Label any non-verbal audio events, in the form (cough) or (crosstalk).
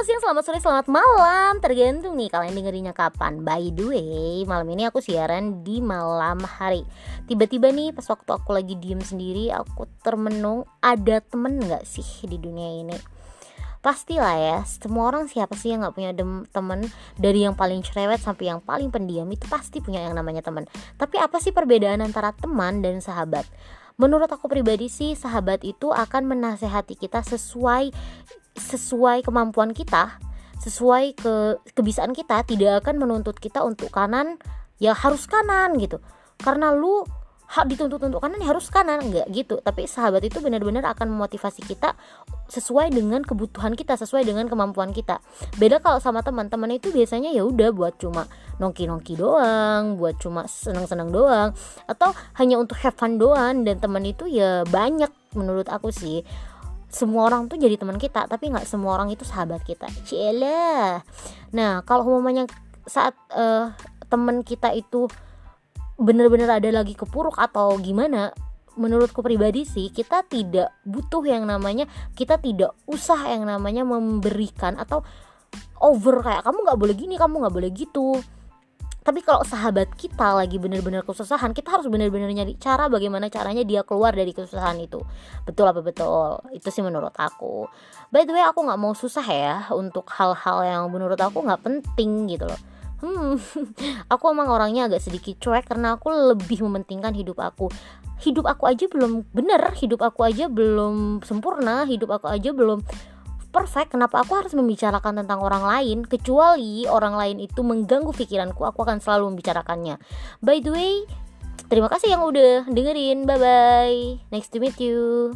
selamat siang, selamat sore, selamat malam. Tergantung nih kalian dengerinnya kapan. By the way, malam ini aku siaran di malam hari. Tiba-tiba nih pas waktu aku lagi diem sendiri Aku termenung ada temen gak sih di dunia ini? Pastilah ya, semua orang siapa sih yang gak punya temen? Dari yang paling cerewet sampai yang paling pendiam Itu pasti punya yang namanya temen. Tapi apa sih perbedaan antara teman dan sahabat? Menurut aku pribadi sih sahabat itu akan menasehati kita sesuai sesuai kemampuan kita sesuai ke kebiasaan kita tidak akan menuntut kita untuk kanan ya harus kanan gitu. Karena lu hak dituntut untuk kanan ya harus kanan enggak gitu. Tapi sahabat itu benar-benar akan memotivasi kita sesuai dengan kebutuhan kita sesuai dengan kemampuan kita. Beda kalau sama teman-teman itu biasanya ya udah buat cuma nongki-nongki doang buat cuma senang-senang doang. Atau hanya untuk have fun doang dan teman itu ya banyak menurut aku sih semua orang tuh jadi teman kita tapi nggak semua orang itu sahabat kita. Cile nah kalau umumnya saat uh, teman kita itu bener-bener ada lagi kepuruk atau gimana menurutku pribadi sih kita tidak butuh yang namanya kita tidak usah yang namanya memberikan atau over kayak kamu nggak boleh gini kamu nggak boleh gitu tapi kalau sahabat kita lagi bener-bener kesusahan kita harus bener-bener nyari cara bagaimana caranya dia keluar dari kesusahan itu. Betul apa betul? Itu sih menurut aku. By the way aku nggak mau susah ya untuk hal-hal yang menurut aku nggak penting gitu loh. Hmm (laughs) aku emang orangnya agak sedikit cuek karena aku lebih mementingkan hidup aku. Hidup aku aja belum bener hidup aku aja belum sempurna hidup aku aja belum perfect kenapa aku harus membicarakan tentang orang lain kecuali orang lain itu mengganggu pikiranku aku akan selalu membicarakannya. By the way terima kasih yang udah dengerin. Bye bye next to meet you